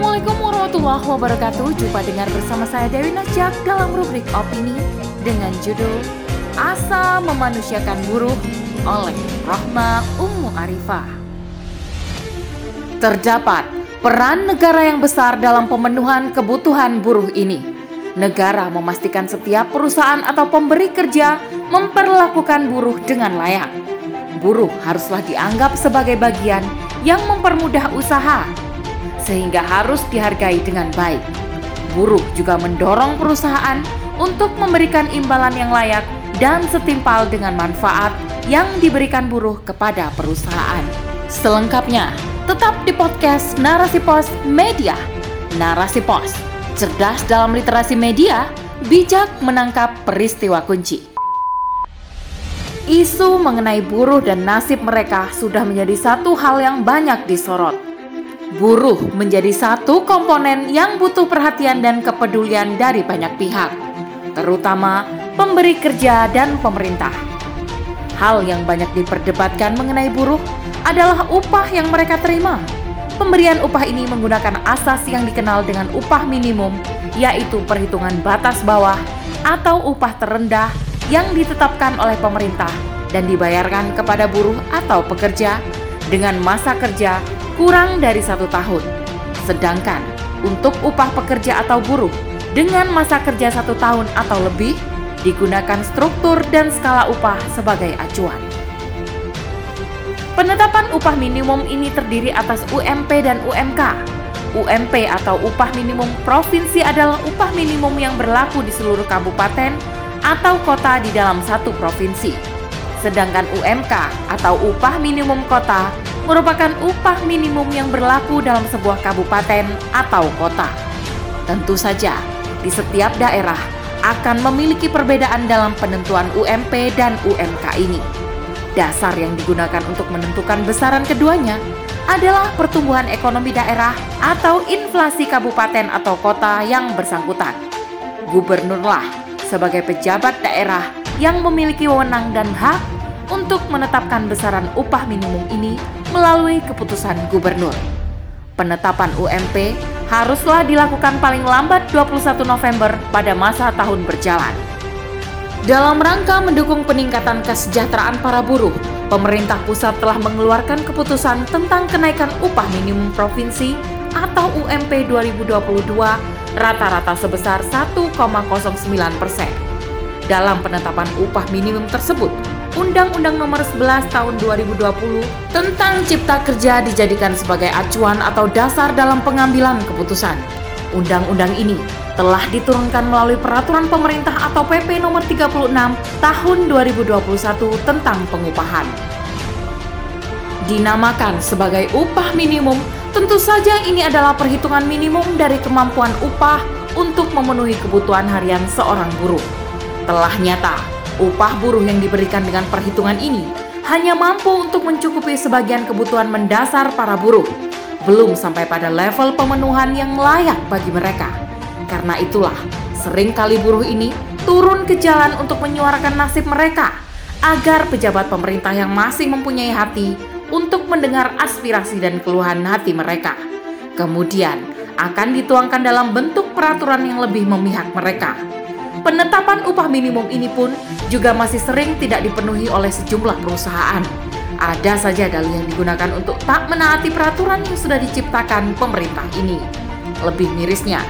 Assalamualaikum warahmatullahi wabarakatuh. Jumpa dengar bersama saya Dewi Nasjak dalam rubrik opini dengan judul Asa Memanusiakan Buruh oleh Rahma Ummu Arifah. Terdapat peran negara yang besar dalam pemenuhan kebutuhan buruh ini. Negara memastikan setiap perusahaan atau pemberi kerja memperlakukan buruh dengan layak. Buruh haruslah dianggap sebagai bagian yang mempermudah usaha sehingga harus dihargai dengan baik. Buruh juga mendorong perusahaan untuk memberikan imbalan yang layak dan setimpal dengan manfaat yang diberikan buruh kepada perusahaan. Selengkapnya, tetap di podcast Narasi Pos Media. Narasi Pos, cerdas dalam literasi media, bijak menangkap peristiwa kunci. Isu mengenai buruh dan nasib mereka sudah menjadi satu hal yang banyak disorot buruh menjadi satu komponen yang butuh perhatian dan kepedulian dari banyak pihak, terutama pemberi kerja dan pemerintah. Hal yang banyak diperdebatkan mengenai buruh adalah upah yang mereka terima. Pemberian upah ini menggunakan asas yang dikenal dengan upah minimum, yaitu perhitungan batas bawah atau upah terendah yang ditetapkan oleh pemerintah dan dibayarkan kepada buruh atau pekerja dengan masa kerja kurang dari satu tahun. Sedangkan untuk upah pekerja atau buruh dengan masa kerja satu tahun atau lebih digunakan struktur dan skala upah sebagai acuan. Penetapan upah minimum ini terdiri atas UMP dan UMK. UMP atau upah minimum provinsi adalah upah minimum yang berlaku di seluruh kabupaten atau kota di dalam satu provinsi. Sedangkan UMK atau upah minimum kota merupakan upah minimum yang berlaku dalam sebuah kabupaten atau kota. Tentu saja, di setiap daerah akan memiliki perbedaan dalam penentuan UMP dan UMK ini. Dasar yang digunakan untuk menentukan besaran keduanya adalah pertumbuhan ekonomi daerah atau inflasi kabupaten atau kota yang bersangkutan. Gubernurlah sebagai pejabat daerah yang memiliki wewenang dan hak untuk menetapkan besaran upah minimum ini melalui keputusan gubernur. Penetapan UMP haruslah dilakukan paling lambat 21 November pada masa tahun berjalan. Dalam rangka mendukung peningkatan kesejahteraan para buruh, pemerintah pusat telah mengeluarkan keputusan tentang kenaikan upah minimum provinsi atau UMP 2022 rata-rata sebesar 1,09 persen. Dalam penetapan upah minimum tersebut, Undang-Undang Nomor 11 Tahun 2020 tentang Cipta Kerja dijadikan sebagai acuan atau dasar dalam pengambilan keputusan. Undang-undang ini telah diturunkan melalui peraturan pemerintah atau PP Nomor 36 Tahun 2021 tentang pengupahan. Dinamakan sebagai upah minimum, tentu saja ini adalah perhitungan minimum dari kemampuan upah untuk memenuhi kebutuhan harian seorang buruh. Telah nyata Upah buruh yang diberikan dengan perhitungan ini hanya mampu untuk mencukupi sebagian kebutuhan mendasar para buruh, belum sampai pada level pemenuhan yang layak bagi mereka. Karena itulah, sering kali buruh ini turun ke jalan untuk menyuarakan nasib mereka agar pejabat pemerintah yang masih mempunyai hati untuk mendengar aspirasi dan keluhan hati mereka. Kemudian akan dituangkan dalam bentuk peraturan yang lebih memihak mereka. Penetapan upah minimum ini pun juga masih sering tidak dipenuhi oleh sejumlah perusahaan. Ada saja dalih yang digunakan untuk tak menaati peraturan yang sudah diciptakan pemerintah ini. Lebih mirisnya,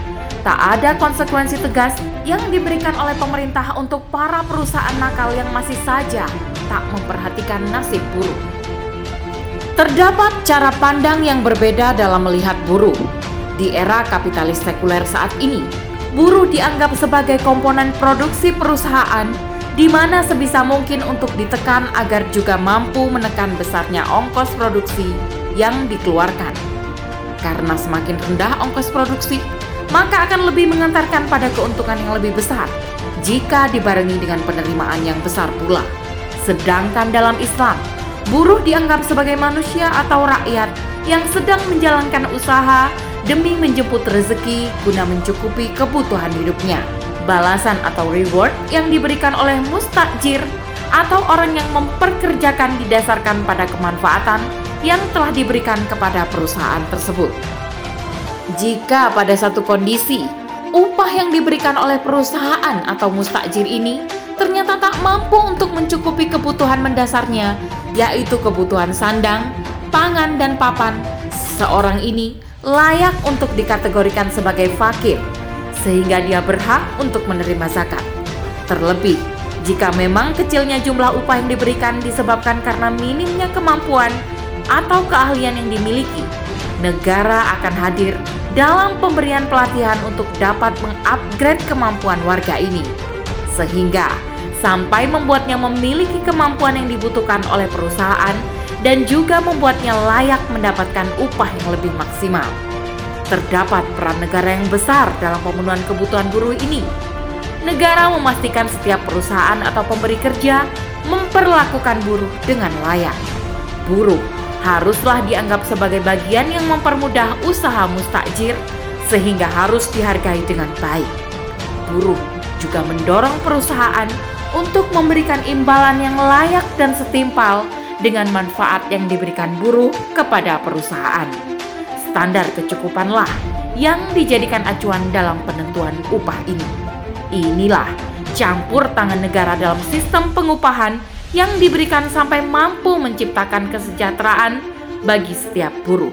tak ada konsekuensi tegas yang diberikan oleh pemerintah untuk para perusahaan nakal yang masih saja tak memperhatikan nasib buruh. Terdapat cara pandang yang berbeda dalam melihat buruh. Di era kapitalis sekuler saat ini, buruh dianggap sebagai komponen produksi perusahaan di mana sebisa mungkin untuk ditekan agar juga mampu menekan besarnya ongkos produksi yang dikeluarkan. Karena semakin rendah ongkos produksi, maka akan lebih mengantarkan pada keuntungan yang lebih besar jika dibarengi dengan penerimaan yang besar pula. Sedangkan dalam Islam, buruh dianggap sebagai manusia atau rakyat yang sedang menjalankan usaha demi menjemput rezeki guna mencukupi kebutuhan hidupnya. Balasan atau reward yang diberikan oleh mustajir atau orang yang memperkerjakan didasarkan pada kemanfaatan yang telah diberikan kepada perusahaan tersebut. Jika pada satu kondisi upah yang diberikan oleh perusahaan atau mustakjir ini ternyata tak mampu untuk mencukupi kebutuhan mendasarnya, yaitu kebutuhan sandang, pangan, dan papan, seorang ini layak untuk dikategorikan sebagai fakir, sehingga dia berhak untuk menerima zakat. Terlebih, jika memang kecilnya jumlah upah yang diberikan disebabkan karena minimnya kemampuan atau keahlian yang dimiliki, negara akan hadir dalam pemberian pelatihan untuk dapat mengupgrade kemampuan warga ini, sehingga sampai membuatnya memiliki kemampuan yang dibutuhkan oleh perusahaan dan juga membuatnya layak mendapatkan upah yang lebih maksimal. Terdapat peran negara yang besar dalam pemenuhan kebutuhan buruh ini. Negara memastikan setiap perusahaan atau pemberi kerja memperlakukan buruh dengan layak. Buruh haruslah dianggap sebagai bagian yang mempermudah usaha mustakjir sehingga harus dihargai dengan baik. Buruh juga mendorong perusahaan untuk memberikan imbalan yang layak dan setimpal dengan manfaat yang diberikan buruh kepada perusahaan. Standar kecukupanlah yang dijadikan acuan dalam penentuan upah ini. Inilah campur tangan negara dalam sistem pengupahan yang diberikan sampai mampu menciptakan kesejahteraan bagi setiap buruh.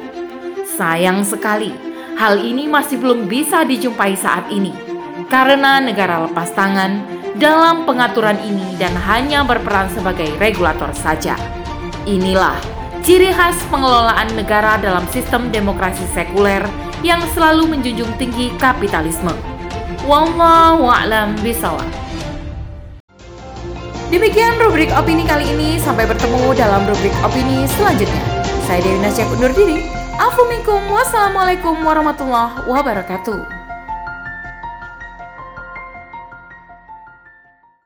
Sayang sekali, hal ini masih belum bisa dijumpai saat ini karena negara lepas tangan dalam pengaturan ini dan hanya berperan sebagai regulator saja. Inilah ciri khas pengelolaan negara dalam sistem demokrasi sekuler yang selalu menjunjung tinggi kapitalisme. Wallahu a'lam bishawab. Demikian rubrik opini kali ini. Sampai bertemu dalam rubrik opini selanjutnya. Saya Dewi Nasya undur diri. Assalamualaikum warahmatullahi wabarakatuh.